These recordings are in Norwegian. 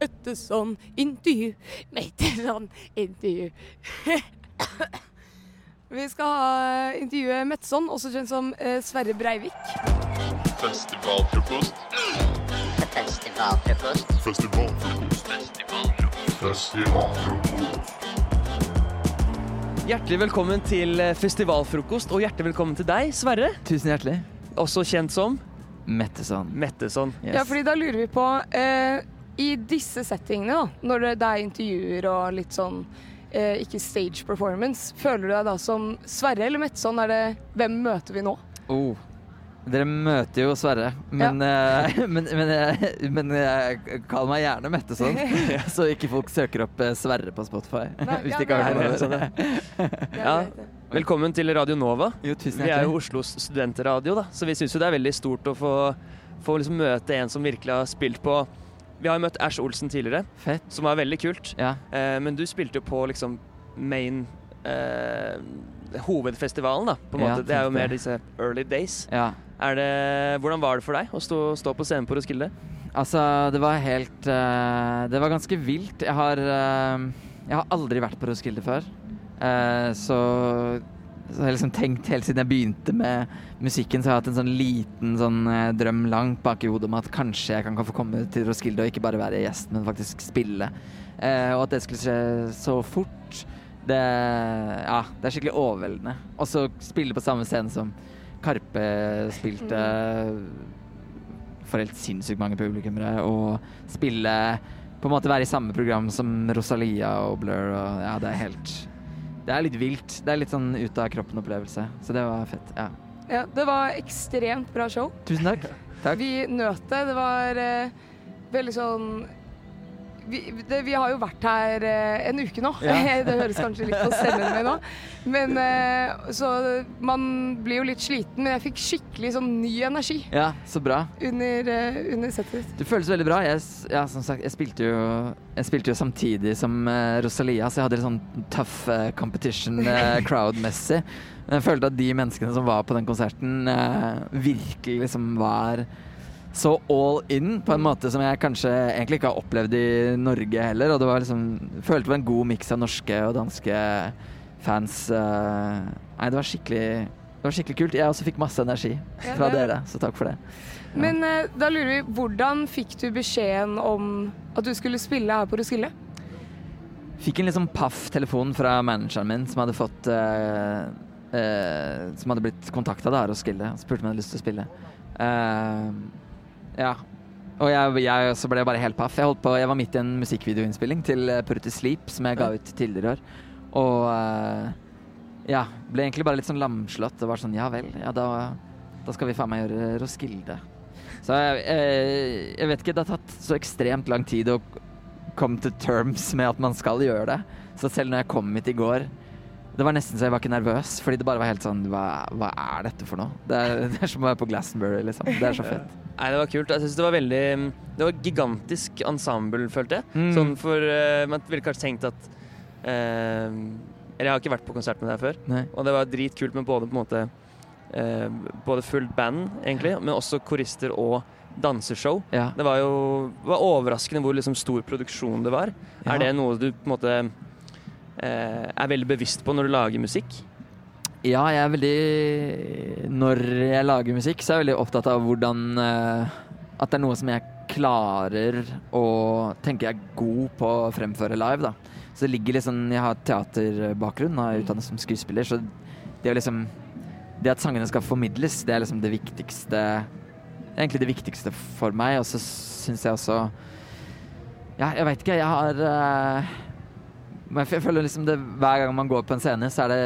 etter sånn intervju med etter sånn intervju. Vi skal ha intervjue Metson, også kjent som eh, Sverre Breivik. Festivalfrokost. Festivalfrokost. Festivalfrokost. Festivalfrokost. Hjertelig velkommen til eh, festivalfrokost, og hjertelig velkommen til deg, Sverre. Tusen hjertelig. Også kjent som Metteson. Metteson. Yes. Ja, fordi da lurer vi på eh, I disse settingene, da, når det, er intervjuer og litt sånn eh, ikke stage performance, føler du deg da som Sverre eller Metson? Er det Hvem møter vi nå? Oh. Dere møter jo Sverre, men, eh, men, men, eh, men uh, kall meg gjerne Metteson, så ikke folk søker opp Sverre på Spotify. Nei, hvis ja, de ikke har hørt om det. det. Ja. Velkommen til Radio Nova. Jo, tusen Vi er jo. Oslos studentradio, da, så vi syns jo det er veldig stort å få, få liksom møte en som virkelig har spilt på Vi har jo møtt Ash Olsen tidligere, Fett. som var veldig kult. Ja. Eh, men du spilte jo på liksom main eh, Hovedfestivalen, da, på en Ja, måte. det er jo mer disse early days. ja. Det, hvordan var det for deg å stå, stå på scenen på Roskilde? Altså, det var helt uh, Det var ganske vilt. Jeg har uh, Jeg har aldri vært på Roskilde før. Uh, så så jeg har liksom tenkt helt siden jeg begynte med musikken, så har jeg hatt en sånn liten sånn eh, drøm langt bak i hodet om at kanskje jeg kan få komme til Roskilde og ikke bare være gjest, men faktisk spille. Eh, og at det skulle skje så fort, det Ja, det er skikkelig overveldende. Og så spille på samme scene som Karpe spilte for helt sinnssykt mange publikummere, og spille På en måte være i samme program som Rosalia og Blur og Ja, det er helt Det er litt vilt. Det er litt sånn ut av kroppen-opplevelse. Så det var fett. Ja. Ja, det var ekstremt bra show. Tusen takk. Takk. Vi nøt det. Det var eh, veldig sånn vi, det, vi har jo vært her eh, en uke nå. Ja. det høres kanskje litt på stemmen min nå. Men eh, Så man blir jo litt sliten, men jeg fikk skikkelig sånn ny energi Ja, så bra. under, eh, under settet ditt. Det føles veldig bra. Jeg, ja, som sagt, jeg spilte jo, jeg spilte jo samtidig som eh, Rosalia, så jeg hadde litt sånn tough eh, competition eh, crowd-messig. Men jeg følte at de menneskene som var på den konserten, virkelig liksom var så all in på en måte som jeg kanskje egentlig ikke har opplevd i Norge heller. Og det var liksom Følte det var en god miks av norske og danske fans. eh. Nei, det var skikkelig det var skikkelig kult. Jeg også fikk masse energi fra ja, dere, så takk for det. Men eh, da lurer vi, hvordan fikk du beskjeden om at du skulle spille her på Roskilde? Fikk en litt sånn paff telefon fra manageren min som hadde fått uh, uh, Som hadde blitt kontakta av Roskilde og spurte om jeg hadde lyst til å spille. Eh, ja. Og jeg, jeg så ble bare helt paff. Jeg, holdt på, jeg var midt i en musikkvideoinnspilling til eh, Put to Sleep, som jeg ga ut tidligere i år. Og uh, ja, ble egentlig bare litt sånn lamslått. Det var sånn ja vel, ja da, da skal vi faen meg gjøre Roskilde. Så jeg, jeg, jeg vet ikke, det har tatt så ekstremt lang tid å komme til terms med at man skal gjøre det. Så selv når jeg kom hit i går Det var nesten så jeg var ikke nervøs, fordi det bare var helt sånn Hva, hva er dette for noe? Det er, det er som å være på Glastonbury, liksom. Det er så fett. Nei, det var kult. Jeg synes det var veldig Det var gigantisk ensemble, følte jeg. Mm. Sånn for uh, Man ville kanskje tenkt at uh, Eller jeg har ikke vært på konsert med deg før. Nei. Og det var dritkult med både på en måte uh, Både fullt band, egentlig, men også korister og danseshow. Ja. Det var jo det var overraskende hvor liksom stor produksjon det var. Ja. Er det noe du på en måte er veldig bevisst på når du lager musikk? Ja, jeg er veldig Når jeg lager musikk, så er jeg veldig opptatt av hvordan eh, At det er noe som jeg klarer å tenke jeg er god på å fremføre live, da. Så det ligger liksom Jeg har teaterbakgrunn er utdannet som skuespiller, så det å liksom Det at sangene skal formidles, det er liksom det viktigste egentlig det viktigste for meg, og så syns jeg også Ja, jeg veit ikke, jeg har eh, men jeg føler liksom det Hver gang man går på en scene, så er det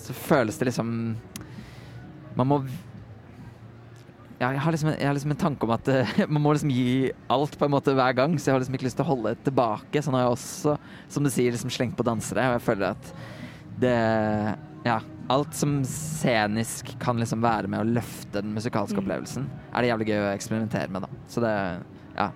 Så føles det liksom Man må ja, jeg, har liksom, jeg har liksom en tanke om at eh, man må liksom gi alt på en måte hver gang. Så jeg har liksom ikke lyst til å holde tilbake. Sånn har jeg også, som du sier, liksom slengt på dansere. Og jeg føler at det Ja. Alt som scenisk kan liksom være med å løfte den musikalske opplevelsen, er det jævlig gøy å eksperimentere med, da. Så det Ja.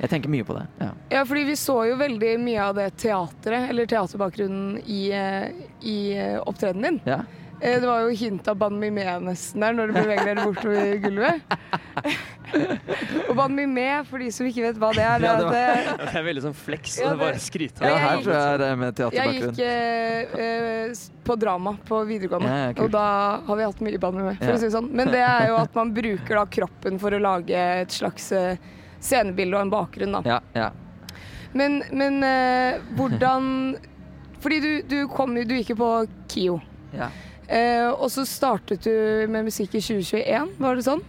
Jeg tenker mye på det. Ja. Ja, fordi vi så jo veldig mye av det teatret, eller teaterbakgrunnen, i, eh, i eh, opptredenen din. ja. Eh, Det var jo hint av Ban Mimé nesten der, når du beveger deg bortover gulvet. Og Ban Mimé, for de som ikke vet hva det er, det Ja, er det var- at Det er veldig sånn flex. Ja, og det- bare skryte Ja, her tror jeg det er med jeg gikk eh, eh, på drama på videregående, Ja, ja, og da har vi hatt mye Ban Mimé, for Ja. å si det sånn. Men det er jo at man bruker da kroppen for å lage et slags eh, scenebilde og en bakgrunn, da. Ja, ja. Men, men eh, hvordan Fordi du, du kom jo Du gikk jo på KIO. ja. Eh, og så startet du med musikk i 2021, var det sånn?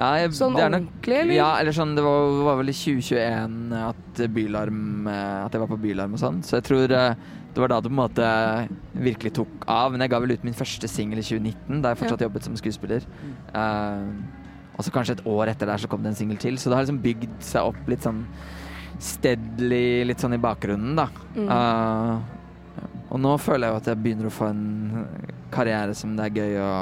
ja jeg, Sånn det nok- ordentlig, eller? Ja, eller sånn, det var, var vel i 2021 at Bylarm eh, At jeg var på Bylarm og sånn. Så jeg tror eh, det var da det på en måte virkelig tok av. Men jeg ga vel ut min første singel i 2019, da jeg fortsatt jobbet som skuespiller. Eh, og så kanskje et år etter der så kom det en singel til. Så det har liksom bygd seg opp litt sånn steadily, litt sånn i bakgrunnen, da. Mm. Uh, og nå føler jeg jo at jeg begynner å få en karriere som det er gøy å,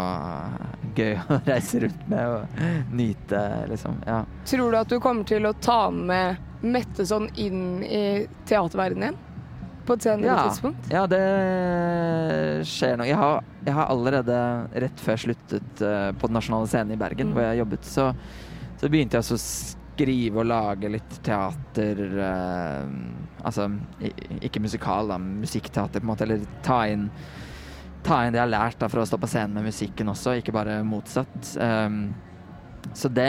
gøy å reise rundt med og nyte, liksom. Ja. Tror du at du kommer til å ta med Mette sånn inn i teaterverdenen igjen? På et senere Ja. tidspunkt? Ja, det skjer noe. Jeg har, jeg har allerede, rett før jeg sluttet uh, på Den nasjonale scenen i Bergen, Mm. hvor jeg jobbet, så, så begynte jeg å skrive og lage litt teater uh, Altså ikke musikal, da, musikkteater, på en måte. Eller ta inn, ta inn det jeg har lært da, for å stå på scenen med musikken også, ikke bare motsatt. Um, så det,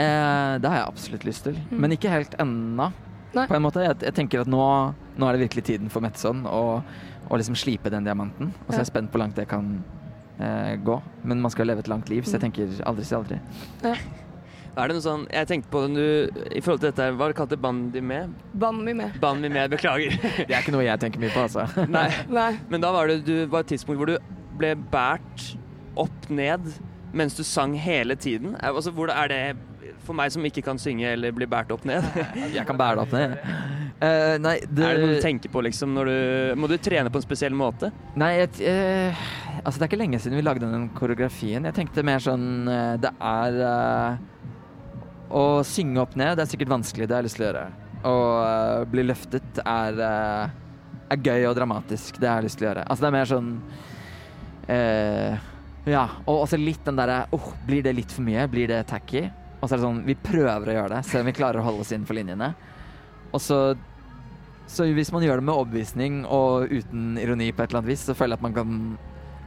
det har jeg absolutt lyst til. Mm. Men ikke helt ennå. Nei. På en måte. Jeg, jeg tenker at nå, nå er det virkelig tiden for Metson å, å liksom slipe den diamanten. Og så er jeg spent på hvor langt det kan eh, gå. Men man skal leve et langt liv, så jeg Mm. tenker aldri si aldri. Er det noe sånn Jeg tenkte på det du I forhold til dette, hva er det kalte det? Bandi med? Ban med. Bandi med, beklager. Det er ikke noe jeg tenker mye på, altså. Nei. Nei. Men da var det du var et tidspunkt hvor du ble båret opp ned mens du sang hele tiden. Altså, hvor er det for meg som ikke kan synge eller bli båret opp ned? Jeg kan bære det opp ned. Uh, nei, det, Er det noe du tenker på liksom du Må du trene på en spesiell måte? Nei, et, uh, altså det er ikke lenge siden vi lagde den koreografien. Jeg tenkte mer sånn uh, Det er eh, Å synge opp ned, det er sikkert vanskelig, det har jeg lyst til å gjøre. Å eh, bli løftet er, eh, er gøy og dramatisk, det har jeg lyst til å gjøre. Altså det er mer sånn eh, Ja, og også litt den derre oh, blir det litt for mye? Blir det tacky? Og så er det sånn, vi prøver å gjøre det, selv om vi klarer å holde oss innenfor linjene. Og så så hvis man gjør det med overbevisning og uten ironi på et eller annet vis, så føler jeg at man kan,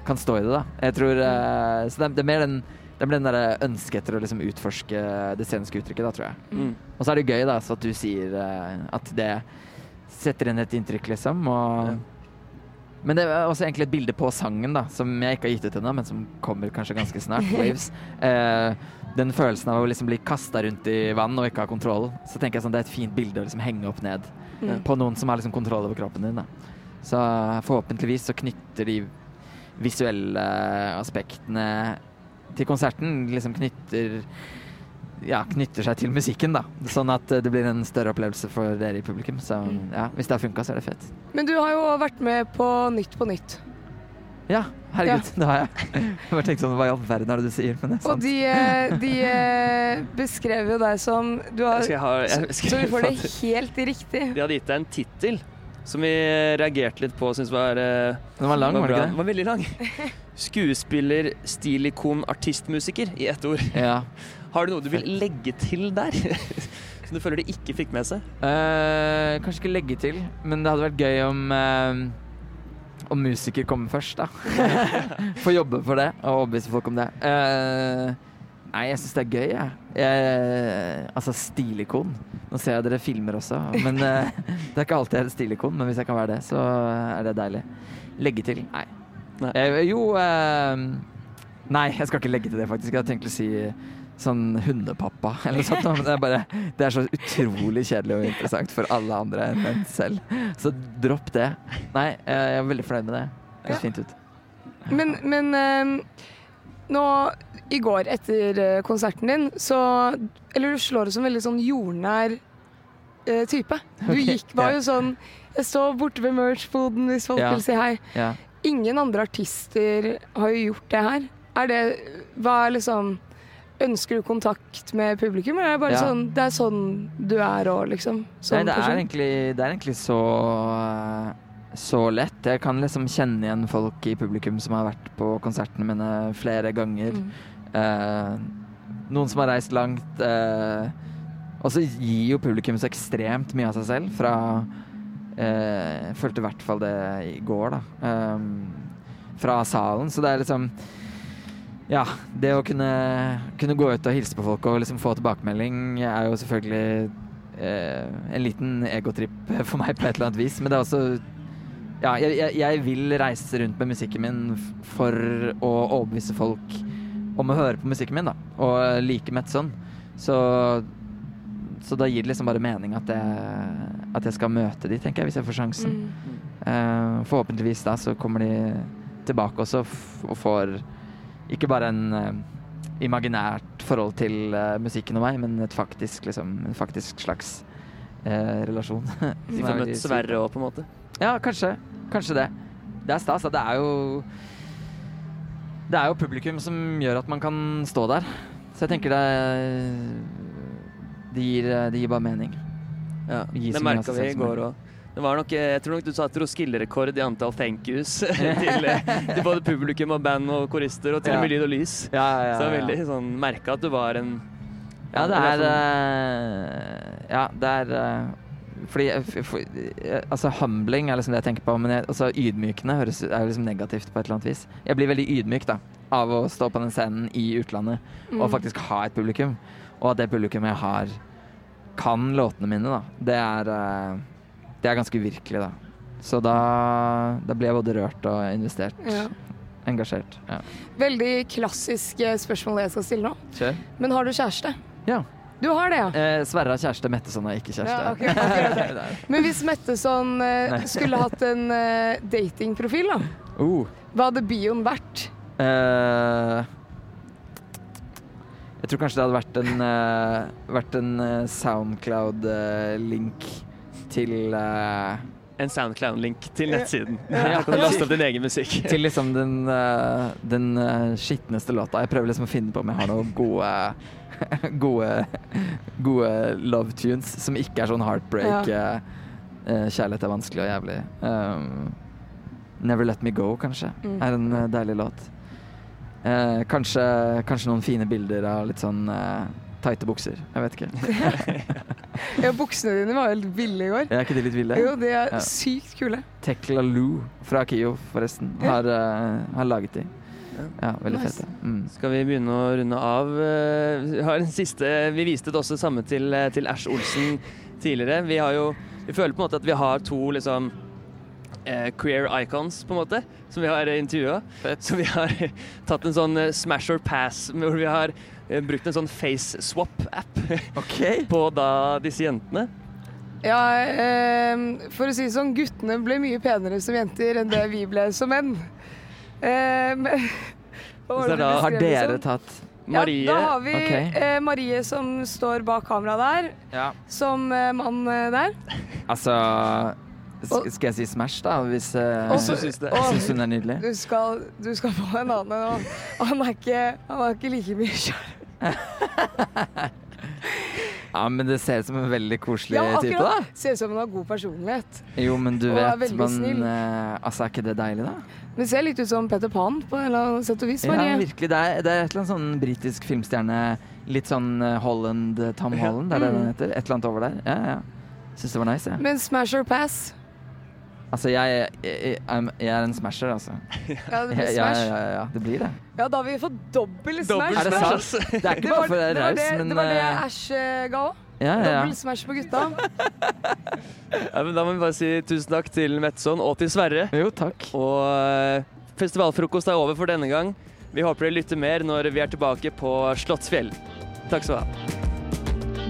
kan stå i det, da. Jeg tror eh, Så det det er mer den det blir den der ønsket etter å liksom utforske det sceniske uttrykket, da, tror jeg. Mm. Og så er det gøy da, så at du sier uh, at det setter inn et inntrykk, liksom. Og, Men det er også egentlig et bilde på sangen, da, som jeg ikke har gitt ut ennå, men som kommer kanskje ganske snart. Waves. Eh, den følelsen av å liksom bli kasta rundt i vann og ikke ha kontroll. Så tenker jeg sånn, det er et fint bilde å liksom henge opp ned Mm. på noen som har liksom kontroll over kroppen din. Da. Så forhåpentligvis så knytter de visuelle aspektene til konserten liksom knytter ja, knytter seg til musikken, da. Sånn at det blir en større opplevelse for dere i publikum. Så Mm. ja, hvis det har funka, så er det fett. Men du har jo vært med på Nytt på nytt. Ja, herregud, det har jeg. Jeg bare tenkte sånn, hva i all verden er det du sier? Men det er Og de, eh, de eh, beskrev jo deg som du har, Skal ha, jeg, Så så vi får det helt riktig. De hadde gitt deg en tittel som vi reagerte litt på og syntes var eh, Den var lang, var det ikke det? Den var veldig lang. Skuespiller, stilikon, artistmusiker i ett ord. Ja. Har du noe du vil legge til der? Som du føler de ikke fikk med seg? Eh, kanskje ikke legge til, men det hadde vært gøy om eh, om musiker kommer først, da. Få jobbe for det og overbevise folk om det. Eh, nei, jeg syns det er gøy, jeg. jeg. Altså stilikon. Nå ser jeg dere filmer også, men uh, det er ikke alltid jeg er et stilikon. Men hvis jeg kan være det, så er det deilig. Legge til? Nei. Nei. Eh, jo eh, Nei, jeg skal ikke legge til det, faktisk. Jeg hadde tenkt å si sånn hundepappa eller noe sånt. Men det er bare Det er så utrolig kjedelig og interessant for alle andre enn en selv. Så dropp det. Nei, jeg er veldig fornøyd med det. Det høres fint ut. Men, men eh, nå i går etter eh, konserten din, så Eller du slår det som veldig sånn jordnær eh, type. Du gikk var jo sånn Jeg står borte ved merch-boden hvis folk Ja. vil si hei. Ja. Ingen andre artister har jo gjort det her. Er det Hva er liksom Ønsker du kontakt med publikum, eller er det bare Ja. sånn Det er sånn du er òg, liksom? Som Nei, det er, egentlig, det er egentlig så så lett. Jeg kan liksom kjenne igjen folk i publikum som har vært på konsertene mine flere ganger. Mm. Eh, noen som har reist langt. eh, Og så gir jo publikum så ekstremt mye av seg selv fra eh, Jeg følte i hvert fall det i går, da. Um, fra salen. Så det er liksom Ja, det å kunne, kunne gå ut og hilse på folk og liksom få tilbakemelding er jo selvfølgelig eh, en liten egotripp for meg på et eller annet vis. Men det er også Ja, jeg, jeg, jeg vil reise rundt med musikken min for å overbevise folk om å høre på musikken min, da. Og like Metson. Så så da gir det liksom bare mening at jeg, at jeg skal møte de, tenker jeg, hvis jeg får sjansen. Mm. Uh, forhåpentligvis da så kommer de tilbake også og får ikke bare en uh, imaginært forhold til uh, musikken og meg, men et faktisk, liksom, en faktisk slags eh, relasjon. De er får møtt. Sverre òg, på en måte. Ja, kanskje. Kanskje det. Det er stas. Det er jo Det er jo publikum som gjør at man kan stå der. Så jeg tenker det Det gir, det gir bare mening. Ja, det merka vi i går òg. Det var nok, jeg tror nok du satte Roskilde-rekord i antall thank yous til, til både publikum og band og korister, og til og med lyd og lys. Ja, ja, Så jeg veldig sånn Merka at du var en Ja, det er eh, Ja, det er eh, fordi f- eh, Altså, humbling er liksom det jeg tenker på, men jeg, altså, ydmykende høres, er jo liksom negativt på et eller annet vis. Jeg blir veldig ydmyk da, av å stå på den scenen i utlandet og Mm. faktisk ha et publikum. Og at det publikummet jeg har, kan låtene mine, da. Det er, eh, det er ganske uvirkelig, da. Så da, da blir jeg både rørt og investert. Ja. Engasjert. Ja. Veldig klassisk eh, spørsmål jeg skal stille nå. Kjør. Men har du kjæreste? Ja. Du har det, ja. Eh, Sverre har kjæreste, Metteson har ikke kjæreste. Ja, okay, okay, er- Men hvis Metteson eh, skulle hatt en eh, datingprofil, da, uh. hva hadde bioen vært? Eh, jeg tror kanskje det hadde vært en, eh, vært en eh, Soundcloud-link til eh, En Soundcloud-link til nettsiden. Ja. Da kan du laste opp din egen musikk. Til liksom den, eh, den eh, skitneste låta. Jeg prøver liksom å finne på om jeg har noen gode Gode, gode love tunes som ikke er sånn heartbreak. eh, eh, kjærlighet er vanskelig og jævlig. Um, Never Let Me Go, kanskje, Mm. er en eh, deilig låt. Eh, kanskje, kanskje noen fine bilder av litt sånn uh, tighte bukser. Jeg vet ikke. Ja, buksene dine var helt ville i går. Er ikke de litt ville? Jo, de er Ja. sykt kule. Tekla Lou fra Kio, forresten, har, uh, har laget de. Ja, veldig Nice. fete. Mm. Skal vi begynne å runde av? Eh, Vi har en siste Vi viste det også samme til, eh, til Ash Olsen tidligere. Vi har jo Vi føler på en måte at vi har to liksom queer icons, på en måte, som vi har intervjua. Så vi har tatt en sånn eh, smash or pass, hvor vi har eh, brukt en sånn face swap-app okay. på da disse jentene. Ja, eh, for å si det sånn, guttene ble mye penere som jenter enn det vi ble som menn. Eh, men, hva var Så det da Har dere tatt Marie Ja, da har vi okay. eh, Marie som står bak kamera der, Ja. som eh, mann eh, der. Altså Skal jeg si Smash, da? Hvis uh, Og syns det. og syns hun er nydelig? du skal, du skal få en annen, og, han, er ikke, han er ikke like mye sjarm. Ja, men det ser ut som en veldig koselig Ja, type, da. Ser ut som hun har god personlighet. Jo, men du Og er vet, man snill. eh, Altså, er ikke det deilig, da? Men ser litt ut som Peter Pan på en eller annen sett og vis, Ja, virkelig. Det er, det er et eller annet sånn britisk filmstjerne Litt sånn eh, Holland eh, Tom Ja. Holland, det er det den Mm. heter? Et eller annet over der. Ja, ja. Syns det var nice, jeg. Men smash or pass? Altså, jeg, jeg, jeg, er en smasher, altså. Ja, det Ja, blir ja, smash. ja, ja, det blir det. Ja, da har vi fått dobbel smash. Er det sant? altså. Det er ikke bare for å være raus, men det var det jeg Æsj ga òg. ja, ja, ja. Dobbel smash på gutta. Ja, men da må vi bare si tusen takk til Metson og til Sverre. Jo, takk. Og eh, festivalfrokost er over for denne gang. Vi håper dere lytter mer når vi er tilbake på Slottsfjell. Takk skal du ha.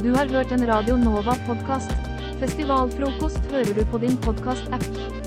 Du har hørt en Radio Nova-podkast. Festivalfrokost hører du på din podkast-app.